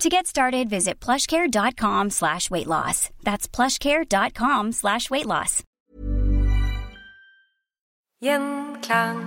To get started, visit plushcare.com slash weight loss. That's plushcare.com slash weight loss. Gjenklang.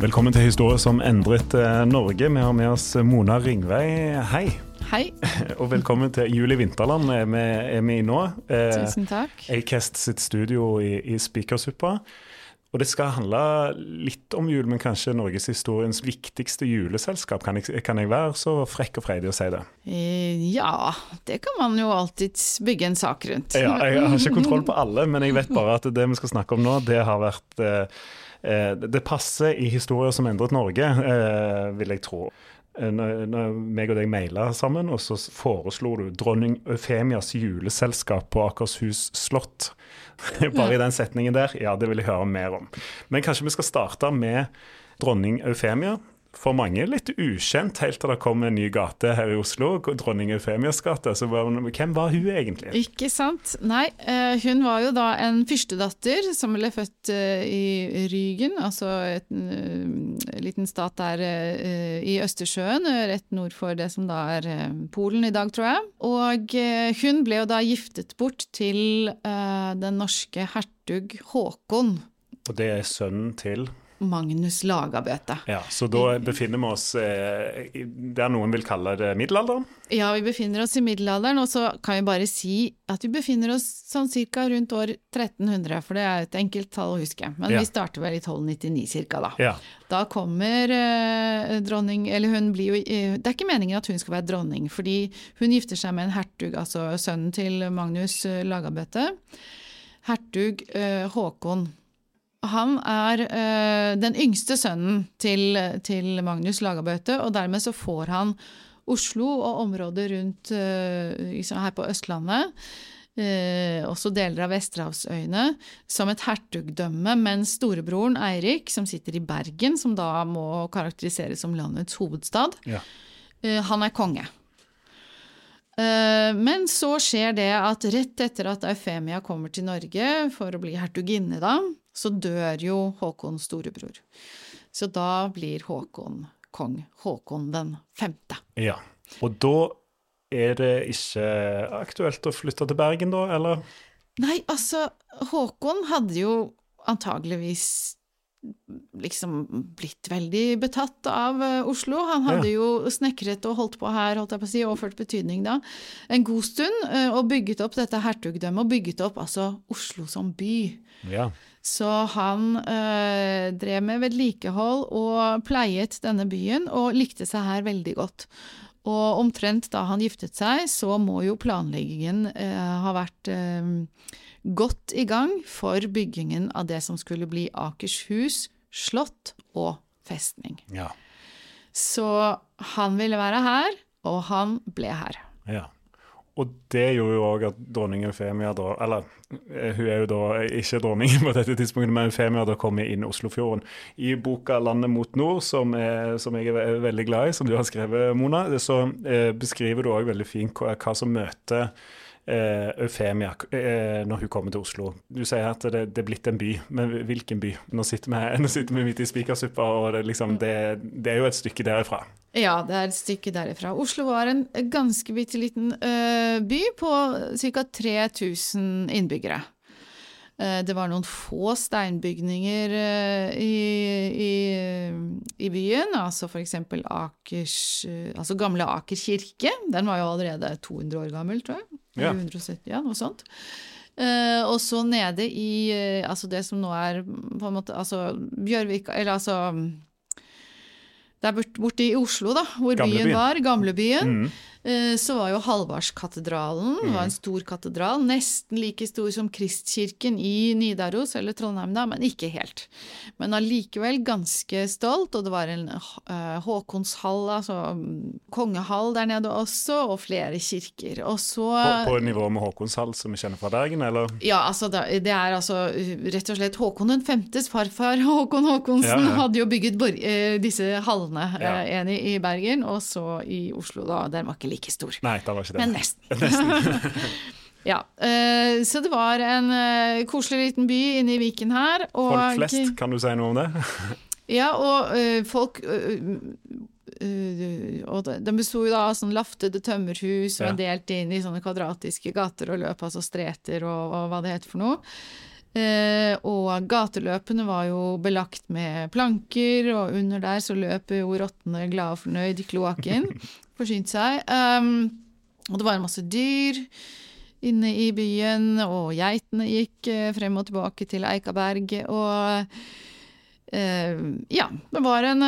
Velkommen til Historie som endret eh, Norge. Vi har med oss Mona Ringvei. Hei. Hei. Og velkommen til Juli Vinterland er vi, er vi i nå. Eh, Tusen takk. Acast sitt studio i, i Spikersuppa. Og det skal handle litt om jul, men kanskje norgeshistoriens viktigste juleselskap. Kan jeg, kan jeg være så frekk og freidig å si det? Eh, Ja, det kan man jo alltids bygge en sak rundt. Ja, jeg har ikke kontroll på alle, men jeg vet bare at det vi skal snakke om nå, det har vært eh, eh, Det passer i historier som endret Norge, eh, vil jeg tro. Eh, Når, når meg og deg maila sammen, og så foreslo du dronning Eufemias juleselskap på Akershus slott. Bare i den setningen der. Ja, det vil jeg høre mer om. Men kanskje vi skal starte med dronning Eufemia. For mange litt ukjent helt til det kom en ny gate her i Oslo, dronning Eufemias gate. Så var, hvem var hun egentlig? Ikke sant? Nei, eh, hun var jo da en fyrstedatter som ble født eh, i Rygen, altså et, en liten stat der eh, i Østersjøen, eh, rett nord for det som da er eh, Polen i dag, tror jeg. Og eh, hun ble jo da giftet bort til eh, den norske hertug Håkon. Og det er sønnen til Magnus Lagabøte. Ja, Så da befinner vi oss eh, der noen vil kalle det middelalderen? Ja, vi befinner oss i middelalderen, og så kan vi bare si at vi befinner oss sånn cirka rundt år 1300, for det er et enkelt tall å huske. Men Ja. vi starter vel i 1299 cirka, da. Ja. Da kommer eh, dronning Eller hun blir jo eh, Det er ikke meningen at hun skal være dronning, fordi hun gifter seg med en hertug, altså sønnen til Magnus eh, Lagabøte. Hertug eh, Håkon. Han er eh, den yngste sønnen til, til Magnus Lagabøte, og dermed så får han Oslo og området rundt liksom her på Østlandet, eh, også deler av Vesterhavsøyene, som et hertugdømme, mens storebroren Eirik, som sitter i Bergen, som da må karakteriseres som landets hovedstad, Ja. han er konge. Men så skjer det at rett etter at Eufemia kommer til Norge for å bli hertuginne, da, så dør jo Håkon storebror. Så da blir Håkon kong Håkon den femte. ja. Og da er det ikke aktuelt å flytte til Bergen, da, eller? Nei, altså, Håkon hadde jo antageligvis liksom blitt veldig betatt av eh, Oslo. Han hadde jo snekret og holdt på her, holdt jeg på å si, overført betydning da, en god stund, eh, og bygget opp dette hertugdømmet, og bygget opp altså Oslo som by. Ja. Så han øh, drev med vedlikehold og pleiet denne byen, og likte seg her veldig godt. Og omtrent da han giftet seg, så må jo planleggingen eh, ha vært eh, godt i gang for byggingen av det som skulle bli Akershus slott og festning. Ja. Så han ville være her, og han ble her. ja. Og det gjorde jo òg at dronning Eufemia da Eller eh, hun er jo da ikke dronning på dette tidspunktet, men Eufemia da kommer inn i Oslofjorden. I boka 'Landet mot nord', som, er, som jeg er veldig glad i, som du har skrevet, Mona, så eh, beskriver du òg veldig fint hva, hva som møter eh, Eufemia eh, når hun kommer til Oslo. Du sier at det, det, er blitt en by, men hvilken by? Nå sitter vi, nå sitter vi midt i Spikersuppa, og det, liksom, det, det, er jo et stykke derifra. Ja, det er et stykke derifra. Oslo var en ganske bitte liten uh, by på ca. 3000 innbyggere. Eh, det var noen få steinbygninger eh, i, i, i byen, altså f.eks. Akers Altså gamle Aker kirke. Den var jo allerede 200 år gammel, tror jeg. Ja. 170, ja, noe sånt. Og så nede i altså det som nå er på en måte altså Bjørvik Eller altså Det er borte i Oslo, da, hvor Gamlebyen. byen var. Gamlebyen. Mm. Eh, så var jo Halvardskatedralen mm. var en stor katedral, nesten like stor som Kristkirken i Nidaros, eller Trondheim, da, men ikke helt. Men allikevel ganske stolt, og det var en uh, Håkonshall, altså mm, kongehall der nede også, og flere kirker. Og så På, på nivå med Håkonshall, som vi kjenner fra Bergen, eller? Ja, altså det er altså rett og slett Håkon den femtes farfar, Håkon Håkonsen, ja, ja. hadde jo bygget uh, disse hallene, ja. en i, i Bergen, og så i Oslo, da. Den var ikke like stor. Nei, da var ikke det. Men nesten. nesten. ja, uh, Så det var en uh, koselig liten by inne i Viken her. Og, folk flest, kan du si noe om det? ja, og uh, folk og De besto av sånn laftede tømmerhus som ja. er delt inn i sånne kvadratiske gater og løp, altså streter og, og hva det heter for noe. Eh, og gateløpene var jo belagt med planker, og under der så løp jo rottene glad og fornøyd i kloakken. Forsynt seg. Um, og det var masse dyr inne i byen, og geitene gikk eh, frem og tilbake til Eikaberg, og eh, ja, det var en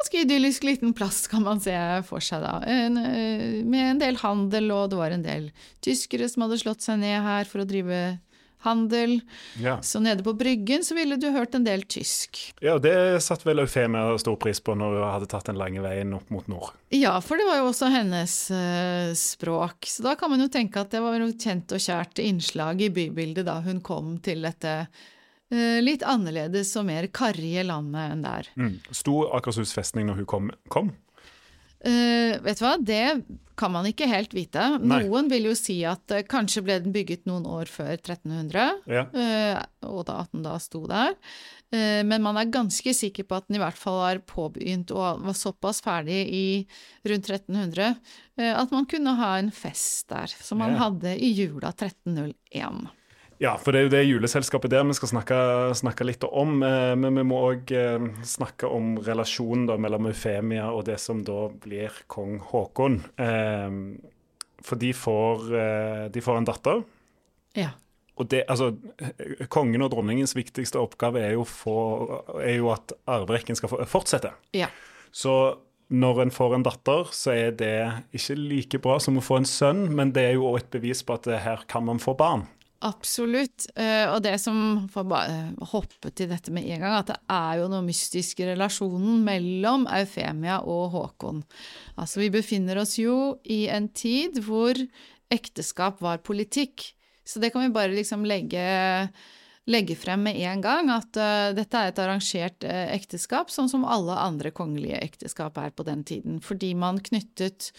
ganske idyllisk liten plass, kan man se for seg da. En, eh, med en del handel, og det var en del tyskere som hadde slått seg ned her for å drive handel. Ja. Så nede på Bryggen så ville du hørt en del tysk. Ja, og det satt vel Eufemia stor pris på når hun hadde tatt den lange veien opp mot nord. Ja, for det var jo også hennes uh, språk. Så da kan man jo tenke at det var et kjent og kjært innslag i bybildet da hun kom til dette litt annerledes og mer karrige landet enn der. Mm. Sto Akershus festning når hun kom? kom? Uh, vet du hva, det kan man ikke helt vite. Nei. Noen vil jo si at uh, kanskje ble den bygget noen år før 1300, ja. uh, og da, at den da sto der. men man er ganske sikker på at den i hvert fall var påbegynt og var såpass ferdig i rundt 1300 at man kunne ha en fest der, som man ja. hadde i jula 1301. Ja, for det er jo det juleselskapet der vi skal snakke, snakke litt om. Eh, men vi må òg eh, snakke om relasjonen mellom Eufemia og det som da blir kong Haakon. Eh, for de får, de får en datter. Ja. Og det, altså, Kongen og dronningens viktigste oppgave er jo, for, er jo at arverekken skal fortsette. Ja. Så når en får en datter, så er det ikke like bra som å få en sønn, men det er jo et bevis på at her kan man få barn. Absolutt. Uh, og det som får bare hoppe til dette med en gang, at det er jo noe mystisk i relasjonen mellom Eufemia og Håkon. Altså, vi befinner oss jo i en tid hvor ekteskap var politikk. Så det kan vi bare liksom legge, legge frem med en gang, at uh, dette er et arrangert uh, ekteskap, sånn som alle andre kongelige ekteskap er på den tiden. Fordi man knyttet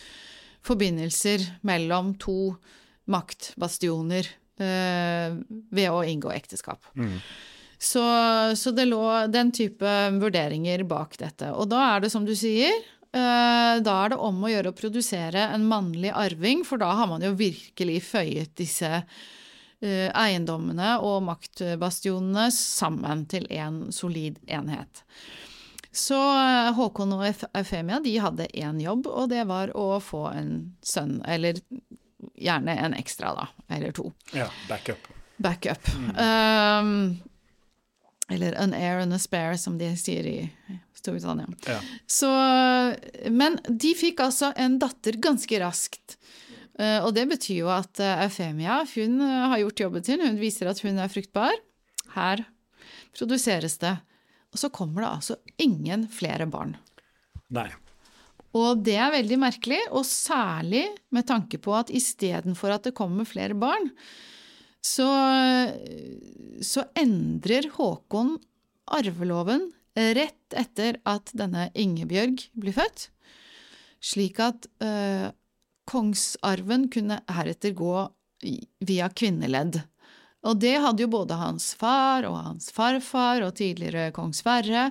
forbindelser mellom to maktbastioner Eh, ved å inngå ekteskap. Mm. Så, så, det lå den type vurderinger bak dette. Og da er det som du sier, eh, da er det om å gjøre å produsere en mannlig arving, for da har man jo virkelig føyet disse eh, eiendommene og maktbastionene sammen til en solid enhet. Så Håkon og Eufemia de hadde én jobb, og det var å få en sønn, eller gjerne en ekstra, da. Eller to. Ja, backup. Backup. Mm. Um, eller an air and a spare, som de sier i Storbritannia. Ja. Så, men de fikk altså en datter ganske raskt. Uh, og det betyr jo at uh, Eufemia hun uh, har gjort jobben sin, hun viser at hun er fruktbar. Her produseres det. Og så kommer det altså ingen flere barn. Nei. Og det er veldig merkelig, og særlig med tanke på at istedenfor at det kommer flere barn, så, så endrer Håkon arveloven rett etter at denne Ingebjørg blir født, slik at eh, kongsarven kunne heretter gå via kvinneledd. Og det hadde jo både hans far og hans farfar og tidligere kong Sverre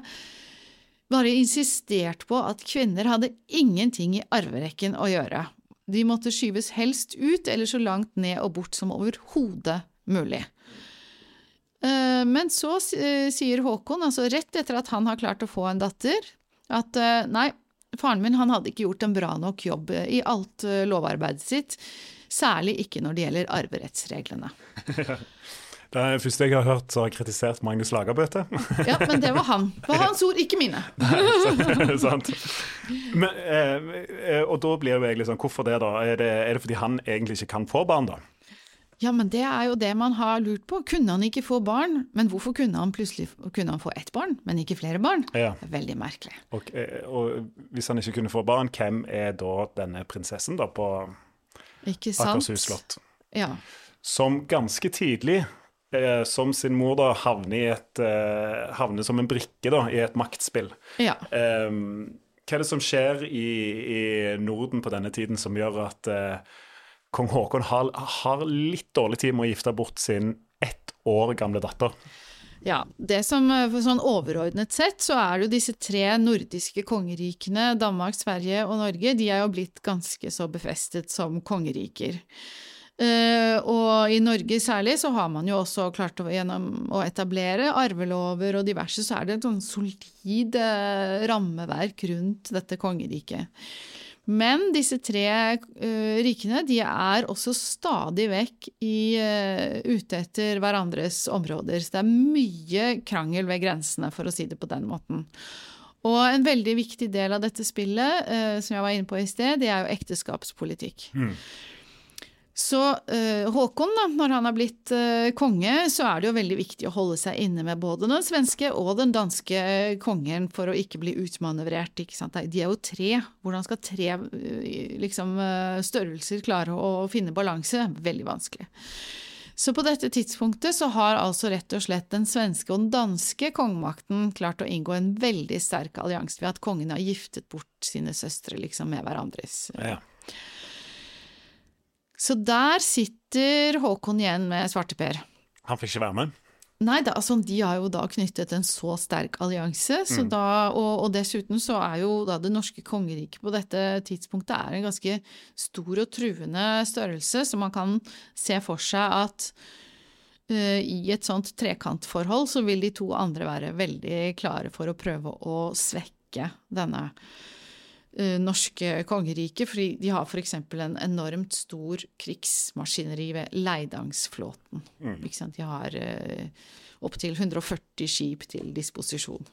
bare insistert på at kvinner hadde ingenting i arverekken å gjøre. De måtte skyves helst ut eller så langt ned og bort som overhodet mulig. Eh, Men så sier Håkon, altså rett etter at han har klart å få en datter, at eh, nei, faren min han hadde ikke gjort en bra nok jobb eh, i alt lovarbeidet sitt, særlig ikke når det gjelder arverettsreglene. Det er første jeg har hørt som har kritisert Magnus Lagerbøte. Ja, men det var han. Det var hans ord, ikke mine. Sant? Men, eh, eh, og da blir jo egentlig sånn, hvorfor det, da? Er det, er det fordi han egentlig ikke kan få barn, da? Ja, men det er jo det man har lurt på. Kunne han ikke få barn? Men hvorfor kunne han plutselig kunne han få ett barn, men ikke flere barn? Ja. Det er veldig merkelig. Og, eh, og hvis han ikke kunne få barn, hvem er da denne prinsessen da på Akershus slott? Ja. Som ganske tidlig, eh, som sin mor, da havner, et, eh, havner som en brikke da, i et maktspill. ja. Eh, hva er det som skjer i, i Norden på denne tiden som gjør at eh, kong Haakon har, har litt dårlig tid med å gifte bort sin ett år gamle datter? Ja, det som eh, sånn overordnet sett, så er det jo disse tre nordiske kongerikene, Danmark, Sverige og Norge, de er jo blitt ganske så befestet som kongeriker. Eh, og i Norge særlig så har man jo også klart å, gjennom å etablere arvelover og diverse, så er det et sånn solid eh, rammeverk rundt dette kongeriket. Men disse tre eh, rikene de er også stadig vekk i, ute etter hverandres områder. Så det er mye krangel ved grensene, for å si det på den måten. Og en veldig viktig del av dette spillet, som jeg var inne på i sted, det er jo ekteskapspolitikk. Så eh, Håkon, da, når han har blitt eh, konge, så er det jo veldig viktig å holde seg inne med både den svenske og den danske kongen for å ikke bli utmanøvrert. Ikke sant? De er jo tre. Hvordan skal tre eh, liksom, eh, størrelser klare å finne balanse? Veldig vanskelig. Så på dette tidspunktet så har altså rett og slett den svenske og den danske kongemakten klart å inngå en veldig sterk allianse ved at kongene har giftet bort sine søstre liksom med hverandres. Ja. Så der sitter Håkon igjen med svarteper. Han fikk ikke være med? Nei, da, altså, de har jo da knyttet en så sterk allianse, så da, og, og dessuten så er jo da det norske kongeriket på dette tidspunktet er en ganske stor og truende størrelse, så man kan se for seg at eh, i et sånt trekantforhold så vil de to andre være veldig klare for å prøve å svekke denne eh, norske kongeriket, fordi de har f.eks. en enormt stor krigsmaskineri ved Leidangsflåten. Ikke sant? De har uh, opptil 140 skip til disposisjon.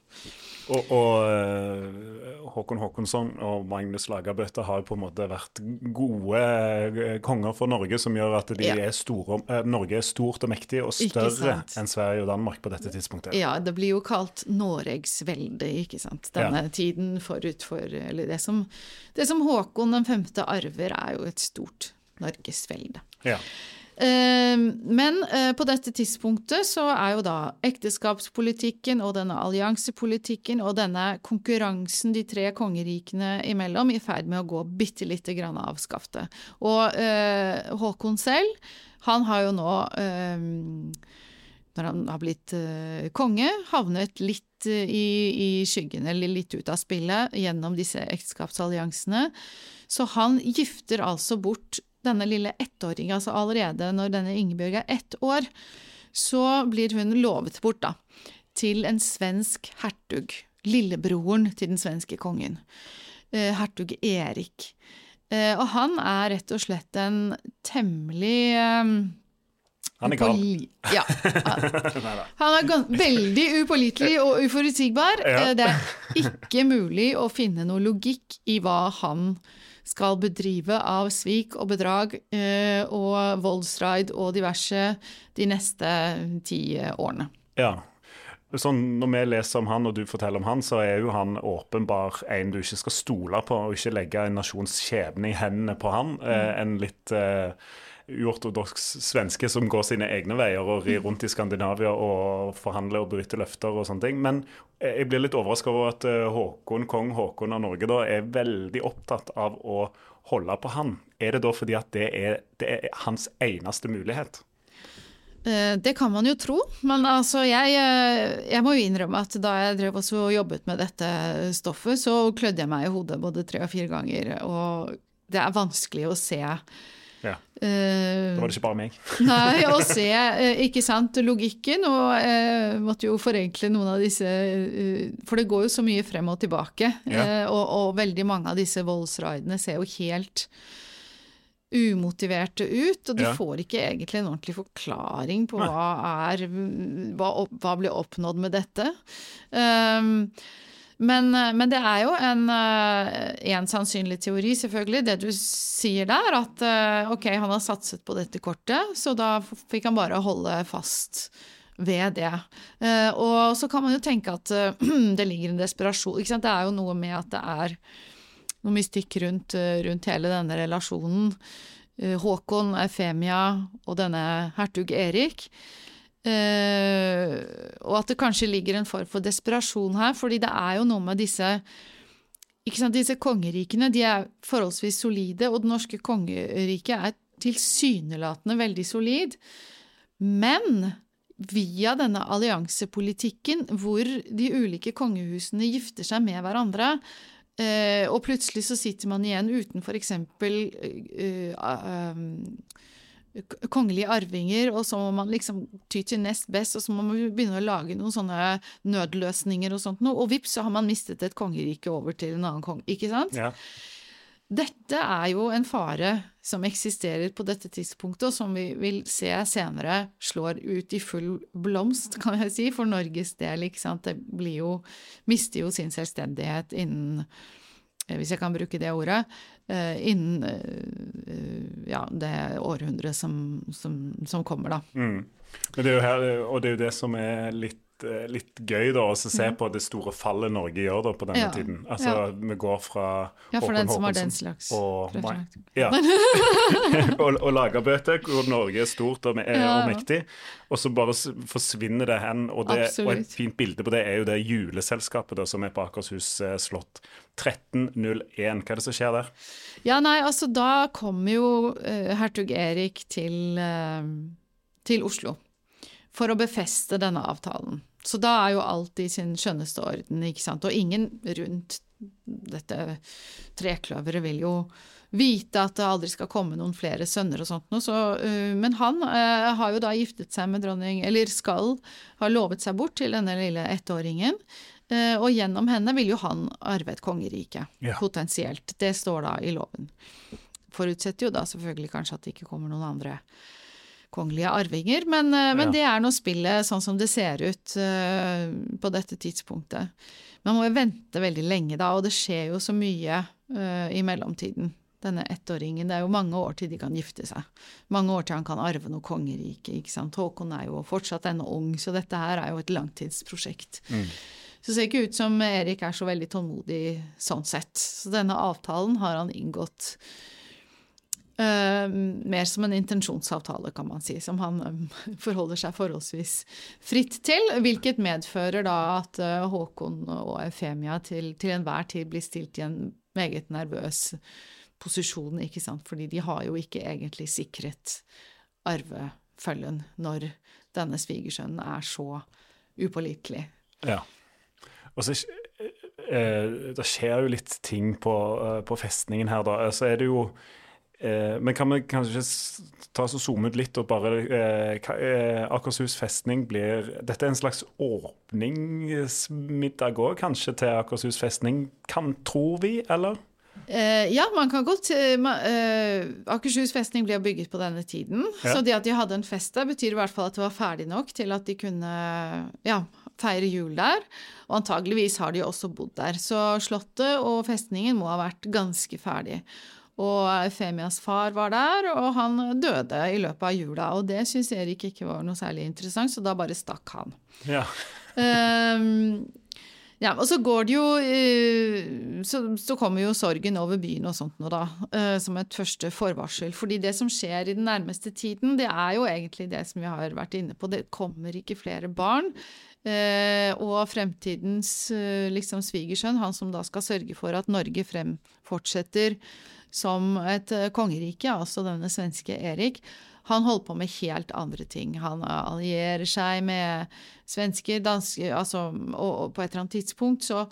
Og, og eh, Håkon Håkonsson og Magnus Lagerbøte har på en måte vært gode eh, konger for Norge, som gjør at de Ja. er store, eh, Norge er stort og mektig og større enn Sverige og Danmark på dette tidspunktet. Ja, det blir jo kalt Noregsvelde, ikke sant. Denne tiden forut for Eller det som, det som Håkon den femte arver, er jo et stort Norgesvelde. Ja. Eh, Men eh, på dette tidspunktet så er jo da ekteskapspolitikken og denne alliansepolitikken og denne konkurransen de tre kongerikene imellom i ferd med å gå bitte lite grann av skaftet. Og eh, Håkon selv, han har jo nå eh, når han har blitt uh, konge, havnet litt uh, i, i skyggen, eller litt ut av spillet, gjennom disse ekteskapsalliansene. Så han gifter altså bort denne lille ettåringen, altså allerede når denne Ingebjørg er ett år, så blir hun lovet bort da, til en svensk hertug, lillebroren til den svenske kongen, Uh, hertug Erik. Og han er rett og slett en temmelig Han er gal. Ja. Han er veldig upålitelig og uforutsigbar. Ja. Eh, Det er ikke mulig å finne noe logikk i hva han skal bedrive av svik og bedrag eh, og voldsraid og diverse de neste ti årene. Ja. sånn, Når vi leser om han, og du forteller om han, så er jo han åpenbar en du ikke skal stole på, og ikke legge en nasjons skjebne i hendene på han. Eh, en litt eh, uortodoks svenske som går sine egne veier og rir rundt i Skandinavia og forhandler og bryter løfter og sånne ting. Men eh, jeg blir litt overraska over at eh, Håkon, kong Håkon av Norge da er veldig opptatt av å holde på han. Er det da fordi at det er, det er hans eneste mulighet? Eh, Det kan man jo tro, men altså jeg, jeg må jo innrømme at da jeg drev også og jobbet med dette stoffet, så klødde jeg meg i hodet både tre og fire ganger, og det er vanskelig å se Eh, Da var det ikke bare meg. Nei, å se eh, ikke sant, logikken, og eh, måtte jo forenkle noen av disse uh, For det går jo så mye frem og tilbake, Yeah. Uh, og, og veldig mange av disse voldsraidene ser jo helt umotiverte ut, og du yeah. får ikke egentlig en ordentlig forklaring på hva er hva, opp- hva ble oppnådd med dette. Um, men, men det er jo en, eh, en sannsynlig teori, selvfølgelig, det du sier der, at eh, ok, han har satset på dette kortet, så da fikk han bare holde fast ved det. Eh, Og så kan man jo tenke at eh, det ligger en desperasjon ikke sant? Det er jo noe med at det er noe mystikk rundt, eh, rundt hele denne relasjonen. Eh, Håkon, Efemia og denne hertug Erik. Eh, og at det kanskje ligger en form for desperasjon her, fordi det er jo noe med disse ikke sant, Disse kongerikene de er forholdsvis solide, og det norske kongeriket er tilsynelatende veldig solid. Men via denne alliansepolitikken hvor de ulike kongehusene gifter seg med hverandre, uh, og plutselig så sitter man igjen uten for eksempel k- kongelige arvinger, og så må man liksom ty til nest best, og så må man begynne å lage noen sånne nødløsninger og sånt noe, og vips, så har man mistet et kongerike over til en annen konge, ikke sant? Ja. Dette er jo en fare som eksisterer på dette tidspunktet, og som vi vil se senere slår ut i full blomst, kan jeg si, for Norges del. ikke sant? Det blir jo, mister jo sin selvstendighet innen eh, hvis jeg kan bruke det ordet, innen eh, ja, det århundret som, som, som kommer, da. Mm. Det er her, og det er jo det som er litt, eh, litt gøy, da, å se på det store fallet Norge gjør da på denne Ja. tiden. Altså, Ja. Vi går fra Ja, for Håkon den som har den slags og, ja. og, og Lagerbøte, hvor Norge er stort og, er, Ja. og mektig, og så bare forsvinner det hen. Og, det, og et fint bilde på det er jo det juleselskapet da, som er på Akershus eh, slott. 1301. Hva er det som skjer der? Ja, nei, altså da kommer jo uh, hertug Erik til, uh, til Oslo for å befeste denne avtalen. Så da er jo alt i sin skjønneste orden, ikke sant. Og ingen rundt dette trekløveret vil jo vite at det aldri skal komme noen flere sønner og sånt noe. Så, uh, men han uh, har jo da giftet seg med dronning, eller skal ha lovet seg bort til denne lille ettåringen. Uh, og gjennom henne vil jo han arve et kongerike, Ja. potensielt. Det står da i loven. Forutsetter jo da selvfølgelig kanskje at det ikke kommer noen andre kongelige arvinger, men, eh, men Ja. det er nå spillet sånn som det ser ut uh, på dette tidspunktet. Man må jo vente veldig lenge da, og det skjer jo så mye uh, i mellomtiden. Denne ettåringen, det er jo mange år til de kan gifte seg. Mange år til han kan arve noe kongerike, ikke sant. Håkon er jo fortsatt ennå ung, så dette her er jo et langtidsprosjekt. Så det ser ikke ut som Erik er så veldig tålmodig sånn sett. Så denne avtalen har han inngått eh, mer som en intensjonsavtale, kan man si, som han eh, forholder seg forholdsvis fritt til. Hvilket medfører da at eh, Håkon og Eufemia til, til enhver tid blir stilt i en meget nervøs posisjon, ikke sant, fordi de har jo ikke egentlig sikret arvefølgen når denne svigersønnen er så upålitelig. Ja. Og så Det skjer jo litt ting på, på festningen her, da. Så er det jo eh, Men kan vi kanskje ta oss og zoome ut litt og bare eh, eh, Akershus festning blir Dette er en slags åpningsmiddag òg, kanskje, til Akershus festning, kan, tror vi, eller? Eh, ja, man kan godt eh, ma- eh, Akershus festning blir bygget på denne tiden. Ja. Så det at de hadde en fest der, betyr i hvert fall at det var ferdig nok til at de kunne ja, feire jul der. Og antageligvis har de også bodd der. Så slottet og festningen må ha vært ganske ferdig. Og Eufemias far var der, og han døde i løpet av jula. Og det syntes Erik ikke var noe særlig interessant, så da bare stakk han. Ja. Um, ja, og så går det jo uh, så, så, kommer jo sorgen over byen og sånt noe, da. Uh, som et første forvarsel. Fordi det som skjer i den nærmeste tiden, det er jo egentlig det som vi har vært inne på. Det kommer ikke flere barn. Uh, og fremtidens liksom svigersønn, han som da skal sørge for at Norge frem fortsetter som et kongerike, altså denne svenske Erik, han holder på med helt andre ting. Han allierer seg med svensker, dansker altså, og, på et eller annet tidspunkt så,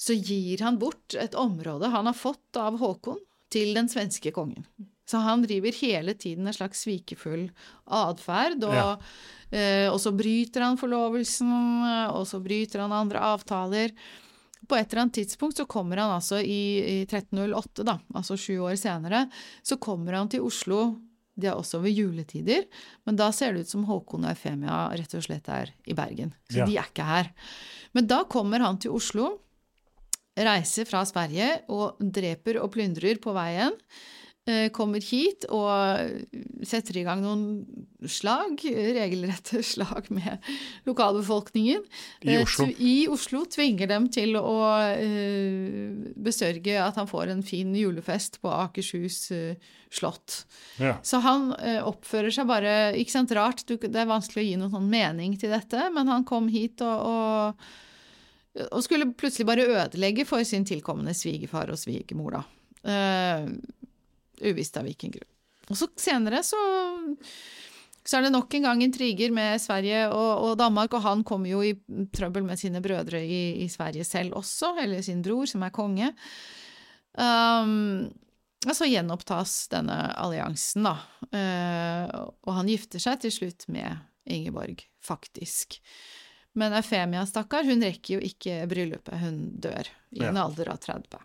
så, gir han bort et område han har fått av Håkon, til den svenske kongen. Så han driver hele tiden en slags svikefull atferd, og, ja. eh, og så bryter han forlovelsen, og så bryter han andre avtaler. På et eller annet tidspunkt så kommer han altså i, i 1308, da, altså sju år senere, så kommer han til Oslo det er også ved juletider, men da ser det ut som Håkon og Eufemia rett og slett er i Bergen. Så ja. de er ikke her. Men da kommer han til Oslo, reiser fra Sverige og dreper og plyndrer på veien. Eh, kommer hit og setter i gang noen slag, regelrette slag med lokalbefolkningen. I eh, Oslo. I Oslo tvinger dem til å uh, besørge at han får en fin julefest på Akershus slott. Ja. Så han oppfører seg bare Ikke sant, rart, det er vanskelig å gi noen sånn mening til dette, men han kom hit og, og, og skulle plutselig bare ødelegge for sin tilkommende svigerfar og svigermor, da. Uvisst av hvilken grunn. Og så senere så, så er det nok en gang intriger med Sverige og, og, Danmark, og han kommer jo i trøbbel med sine brødre i, i Sverige selv også, eller sin bror, som er konge. Um, og så gjenopptas denne alliansen, da. Uh, og han gifter seg til slutt med Ingeborg, faktisk. Men Eufemia, stakkar, hun rekker jo ikke bryllupet, hun dør i en alder av 30.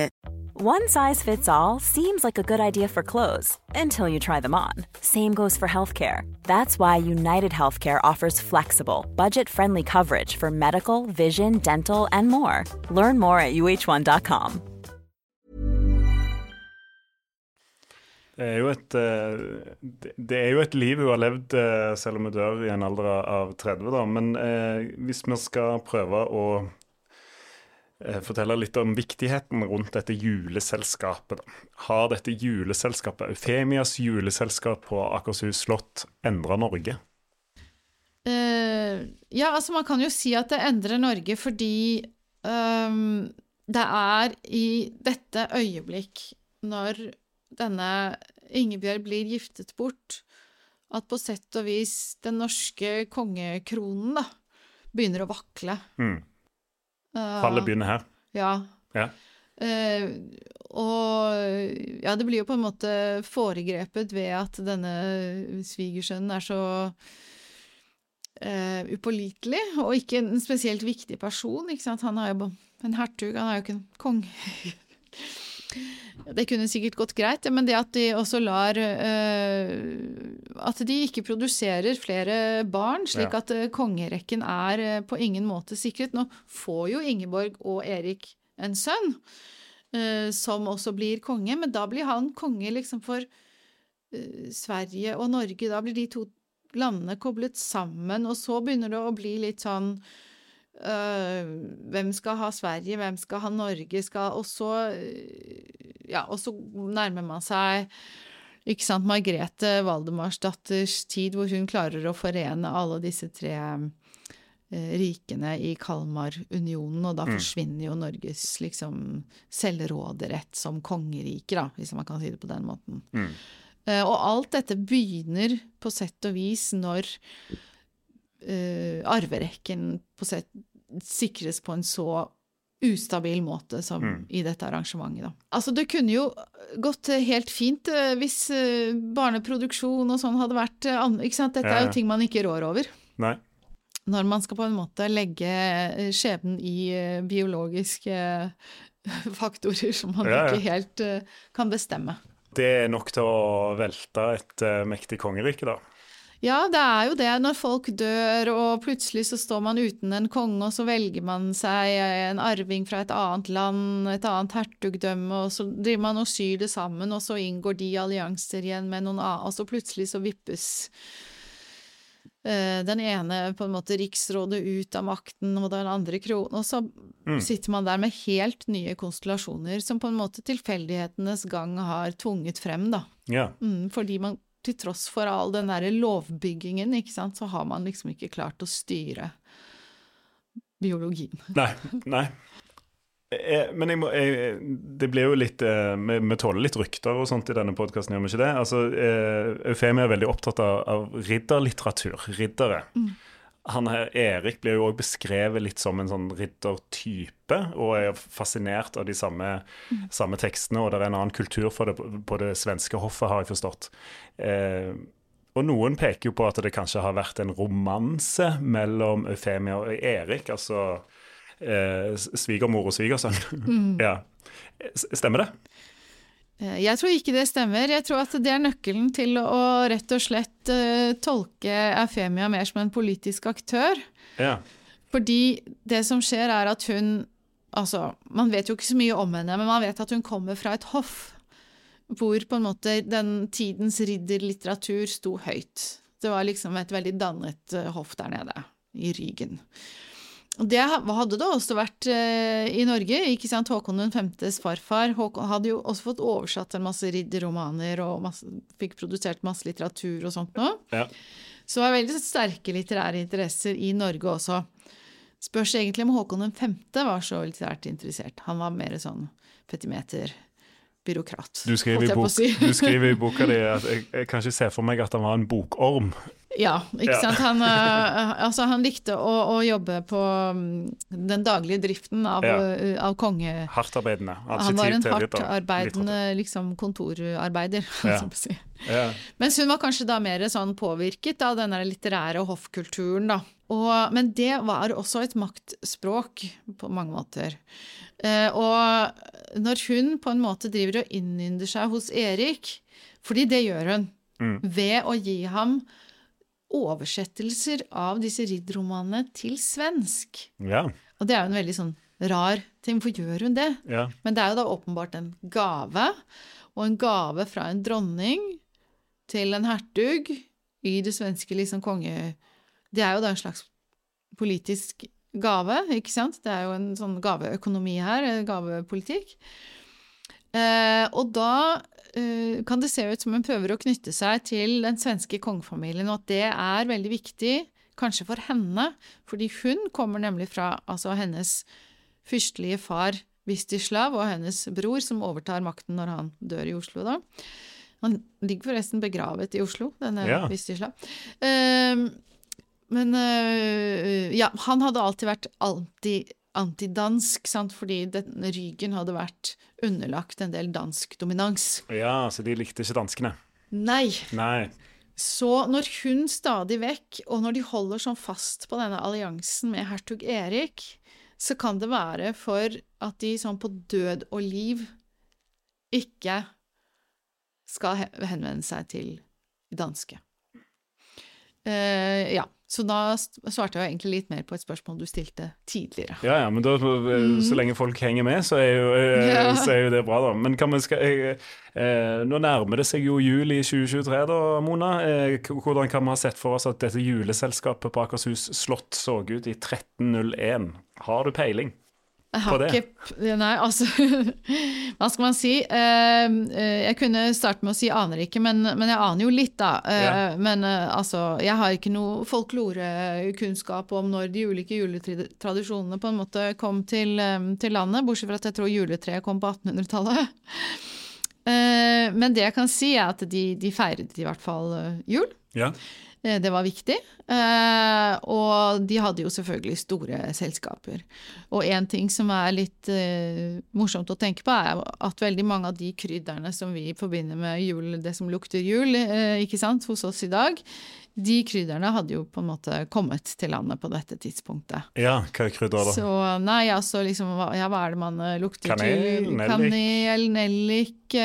One size fits all seems like a good idea for clothes until you try them on. Same goes for healthcare. That's why United Healthcare offers flexible, budget friendly coverage for medical, vision, dental, and more. Learn more at uh1.com. Det er, eh, det er jo et liv hun har levd, eh, selv om hun dør i en alder av 30. Da. Men eh, hvis vi skal prøve å Eh, fortelle litt om viktigheten rundt dette juleselskapet. Har dette juleselskapet, Eufemias juleselskap på Akershus slott, endra Norge? Uh, ja, altså man kan jo si at det endrer Norge fordi um, det er i dette øyeblikk, når denne Ingebjørg blir giftet bort, at på sett og vis den norske kongekronen da, begynner å vakle. Mm. Fallet begynner her. Ja. ja. Uh, og ja, det blir jo på en måte foregrepet ved at denne svigersønnen er så uh, upålitelig, og ikke en spesielt viktig person. ikke sant? Han er jo en hertug, han er jo ikke en konge. Det kunne sikkert gått greit, men det at de også lar uh, At de ikke produserer flere barn, slik at uh, kongerekken er uh, på ingen måte sikret. Nå får jo Ingeborg og Erik en sønn, som også blir konge, men da blir han konge liksom for Sverige og Norge. Da blir de to landene koblet sammen, og så begynner det å bli litt sånn øh, hvem skal ha Sverige, hvem skal ha Norge, skal Og så øh, Ja, og så nærmer man seg ikke sant, Margrethe Valdemarsdatters tid, hvor hun klarer å forene alle disse tre eh, rikene i Kalmarunionen, og da forsvinner jo Norges liksom selvråderett som kongerike, da, hvis man kan si det på den måten. Eh, og alt dette begynner på sett og vis når eh, arverekken på sett sikres på en så ustabil måte som i dette arrangementet. Da. Altså Det kunne jo gått helt fint eh, hvis eh, barneproduksjon og sånn hadde vært ikke sant? Dette er jo ting man ikke rår over. Nei. Når man skal på en måte legge skjebnen i biologiske faktorer som man Ja, ja. ikke helt kan bestemme. Det er nok til å velte et mektig kongerike, da. Ja, det er jo det. Når folk dør, og plutselig så står man uten en konge, og så velger man seg en arving fra et annet land, et annet hertugdømme, og så driver man og syr det sammen, og så inngår de allianser igjen med noen annen, og så plutselig så vippes eh, den ene på en måte riksrådet ut av makten, og den andre kronen, og så sitter man der med helt nye konstellasjoner som på en måte tilfeldighetenes gang har tvunget frem, da. Ja. Mm, fordi man til tross for all den derre lovbyggingen, ikke sant, så har man liksom ikke klart å styre biologien. Nei. nei. Jeg, Men jeg må, jeg, det blir jo litt eh, Vi, vi tåler litt rykter og sånt i denne podkasten, gjør vi ikke det? Altså, eh, Eufemia er veldig opptatt av, av ridderlitteratur. Riddere. Han her, Erik blir jo òg beskrevet litt som en sånn riddertype, og er fascinert av de samme, samme tekstene. Og det er en annen kultur for det på, det svenske hoffet, har jeg forstått. Eh, og noen peker jo på at det kanskje har vært en romanse mellom Eufemia og Erik, altså eh, svigermor og svigersønn. ja. Stemmer det? Eh, Jeg tror ikke det stemmer. Jeg tror at det er nøkkelen til å rett og slett eh, tolke Eufemia mer som en politisk aktør. Ja. Fordi det som skjer, er at hun Altså, man vet jo ikke så mye om henne, men man vet at hun kommer fra et hoff hvor på en måte den tidens ridderlitteratur sto høyt. Det var liksom et veldig dannet eh, hoff der nede, i Rygen. Det hadde det også vært eh, i Norge. ikke sant? Håkon 5.s farfar Håkon hadde jo også fått oversatt en masse ridderromaner og masse, fikk produsert masse litteratur og sånt noe. Ja. Så det var veldig sterke litterære interesser i Norge også. Spørs egentlig om Håkon 5. var så litterært interessert. Han var mer sånn petimeter, byråkrat, Du skriver, i bok, si. du skriver i boka di at jeg, jeg kan ikke se for meg at han var en bokorm. Ja, ikke Ja. sant. Han, eh, altså, han likte å, å jobbe på mm, den daglige driften av, Ja. eh, av konge... Hardtarbeidende. Han var en til hardt litter- arbeidende litteratur. liksom, kontorarbeider. Ja. som sier. Ja. Mens hun var kanskje da mer sånn påvirket av den litterære hoffkulturen, da. Og, men det var også et maktspråk på mange måter. Eh, og når hun på en måte driver og innynder seg hos Erik, fordi det gjør hun, ved å gi ham oversettelser av disse ridderromanene til svensk. Ja. Og det er jo en veldig sånn rar ting, hvorfor gjør hun det? ja. Men det er jo da åpenbart en gave, og en gave fra en dronning til en hertug i det svenske liksom konge... Det er jo da en slags politisk gave, ikke sant? Det er jo en sånn gaveøkonomi her, gavepolitikk. Eh, og da kan det se ut som hun prøver å knytte seg til den svenske kongefamilien, og at det er veldig viktig, kanskje for henne, fordi hun kommer nemlig fra altså hennes fyrstelige far Vistislav og hennes bror, som overtar makten når han dør i Oslo, da. Han ligger forresten begravet i Oslo, denne Ja. Vistislav. Uh, men uh, ja, han hadde alltid vært anti, antidansk, sant, fordi den, Rygen hadde vært underlagt en del dansk dominans. ja, så de likte ikke danskene. Nei. Nei. Så når hun stadig vekk, og når de holder sånn fast på denne alliansen med hertug Erik, så kan det være for at de sånn på død og liv ikke skal henvende seg til danske. Uh, ja, Så da svarte jeg egentlig litt mer på et spørsmål du stilte tidligere. Ja, ja, men da, så lenge folk henger med, så er jo, eh, Mm. Ja. så er jo det bra, da. Men kan skal, jeg, eh, nå nærmer det seg jo jul i 2023, da, Mona. Eh, hvordan kan vi ha sett for oss at dette juleselskapet på Akershus slott så ut i 1301? Har du peiling? Jeg på har det? ikke Nei, altså Hva skal man si? Eh, eh, jeg kunne starte med å si aner ikke, men, men jeg aner jo litt, da. Eh, Ja. Men eh, altså, jeg har ikke noe folklorekunnskap om når de ulike juletradisjonene på en måte kom til, eh, til landet, bortsett fra at jeg tror juletreet kom på 1800-tallet. Eh, men det jeg kan si, er at de, de feiret i hvert fall jul. Ja. Eh, Det var viktig. Eh, og de hadde jo selvfølgelig store selskaper. Og en ting som er litt eh, morsomt å tenke på, er at veldig mange av de krydderne som vi forbinder med jul, det som lukter jul, ikke sant, hos oss i dag, de krydderne hadde jo på en måte kommet til landet på dette tidspunktet. ja, hva er krydder, da? Så nei, altså liksom Ja, hva er det man lukter Kanel, til? nellik. Kanel, nellik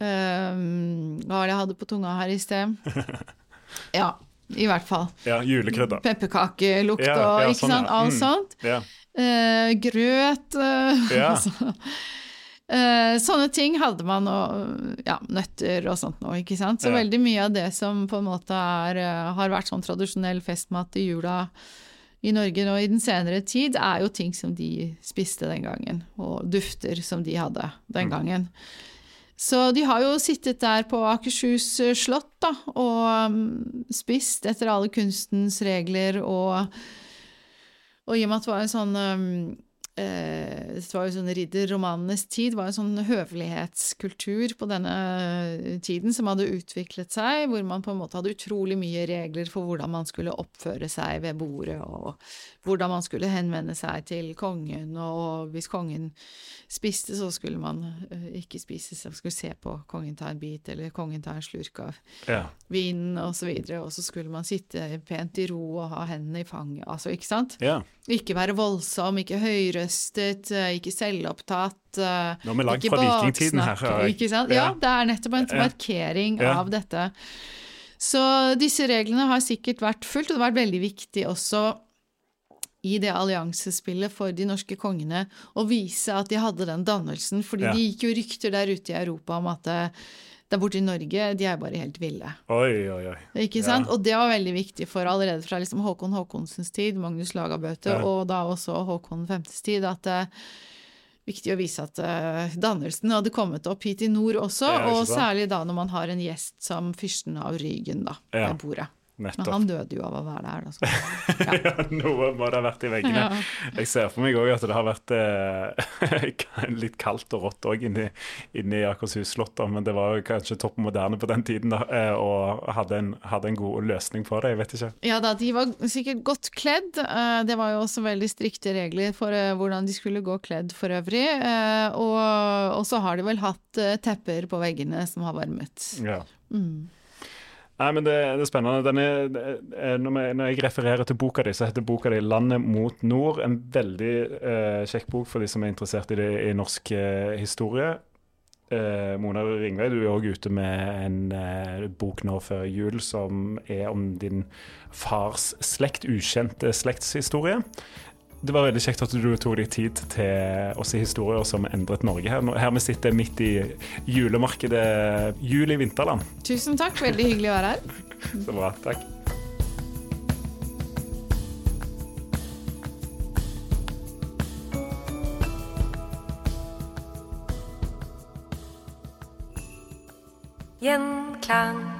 ehm, Hva var det jeg hadde på tunga her i sted? Ja, i hvert fall. Ja, julekrydder. Pepperkakelukt Ja, og ja, ikke sånn, sant, alt Mm. sånt. Ja. Eh, grøt uh, yeah. altså. uh, sånne ting hadde man, og ja, nøtter og sånt nå, ikke sant. Så yeah. veldig mye av det som på en måte er, eh, har vært sånn tradisjonell festmat i jula i Norge nå i den senere tid, er jo ting som de spiste den gangen, og dufter som de hadde den Mm. Så de har jo sittet der på Akershus eh, slott da, og mm, spist etter alle kunstens regler, og, og i og med at det var en sånn eh, Det var jo sånn ridderromanenes tid, var en sånn høvelighetskultur på denne tiden som hadde utviklet seg, hvor man på en måte hadde utrolig mye regler for hvordan man skulle oppføre seg ved bordet, og hvordan man skulle henvende seg til kongen, og hvis kongen spiste, så skulle man eh, ikke spise, så skulle se på kongen ta en bit, eller kongen ta en slurk av Ja. vinen, og så videre, og så skulle man sitte pent i ro og ha hendene i fanget, altså, ikke sant? ja. Ikke være voldsom, ikke høyrøstet, eh, ikke selvopptatt. eh, Nå er vi langt fra vikingtiden her. Ikke sant? Ja, det er nettopp en markering av dette. Så disse reglene har sikkert vært fulgt, og det har vært veldig viktig også i det alliansespillet for de norske kongene å vise at de hadde den dannelsen, fordi Ja. det gikk jo rykter der ute i Europa om at eh, der borte i Norge, de er bare helt ville. Oi, oi, oi. Ikke sant? Og det var veldig viktig for allerede fra liksom Håkon Håkonsens tid, Magnus Lagabøte, Ja. og da også Håkon 5.s tid, at det er viktig å vise at uh, dannelsen hadde kommet opp hit i nord også, og særlig da når man har en gjest som fyrsten av Rygen, da, Ja. ved bordet. Men han døde jo av å være der, da. Ja, noe må det ha vært i veggene. Ja. Jeg ser for meg òg at det har vært eh, litt kaldt og rått òg inni, inni Akershus slott, men det var kanskje topp moderne på den tiden da, eh, og hadde en, hadde en god løsning på det. Jeg vet ikke. Ja da, de var sikkert godt kledd. eh, Det var jo også veldig strikte regler for eh, hvordan de skulle gå kledd for øvrig. eh, Og, og så har de vel hatt eh, tepper på veggene som har varmet. Ja. Mm. Nei, men det, det er spennende. Den eh, når, jeg, når jeg refererer til boka di, så heter boka di 'Landet mot nord'. En veldig eh, kjekk bok for de som er interessert i, det, i norsk eh, historie. Eh, Mona Ringvei, du er òg ute med en bok nå før jul som er om din fars slekt, ukjente slektshistorie. Det var veldig kjekt at du tok deg tid til å si historier som endret Norge her. Her vi sitter midt i julemarkedet Jul i vinterland. Tusen takk, veldig hyggelig å være her. Så bra. Takk. Gjenklang.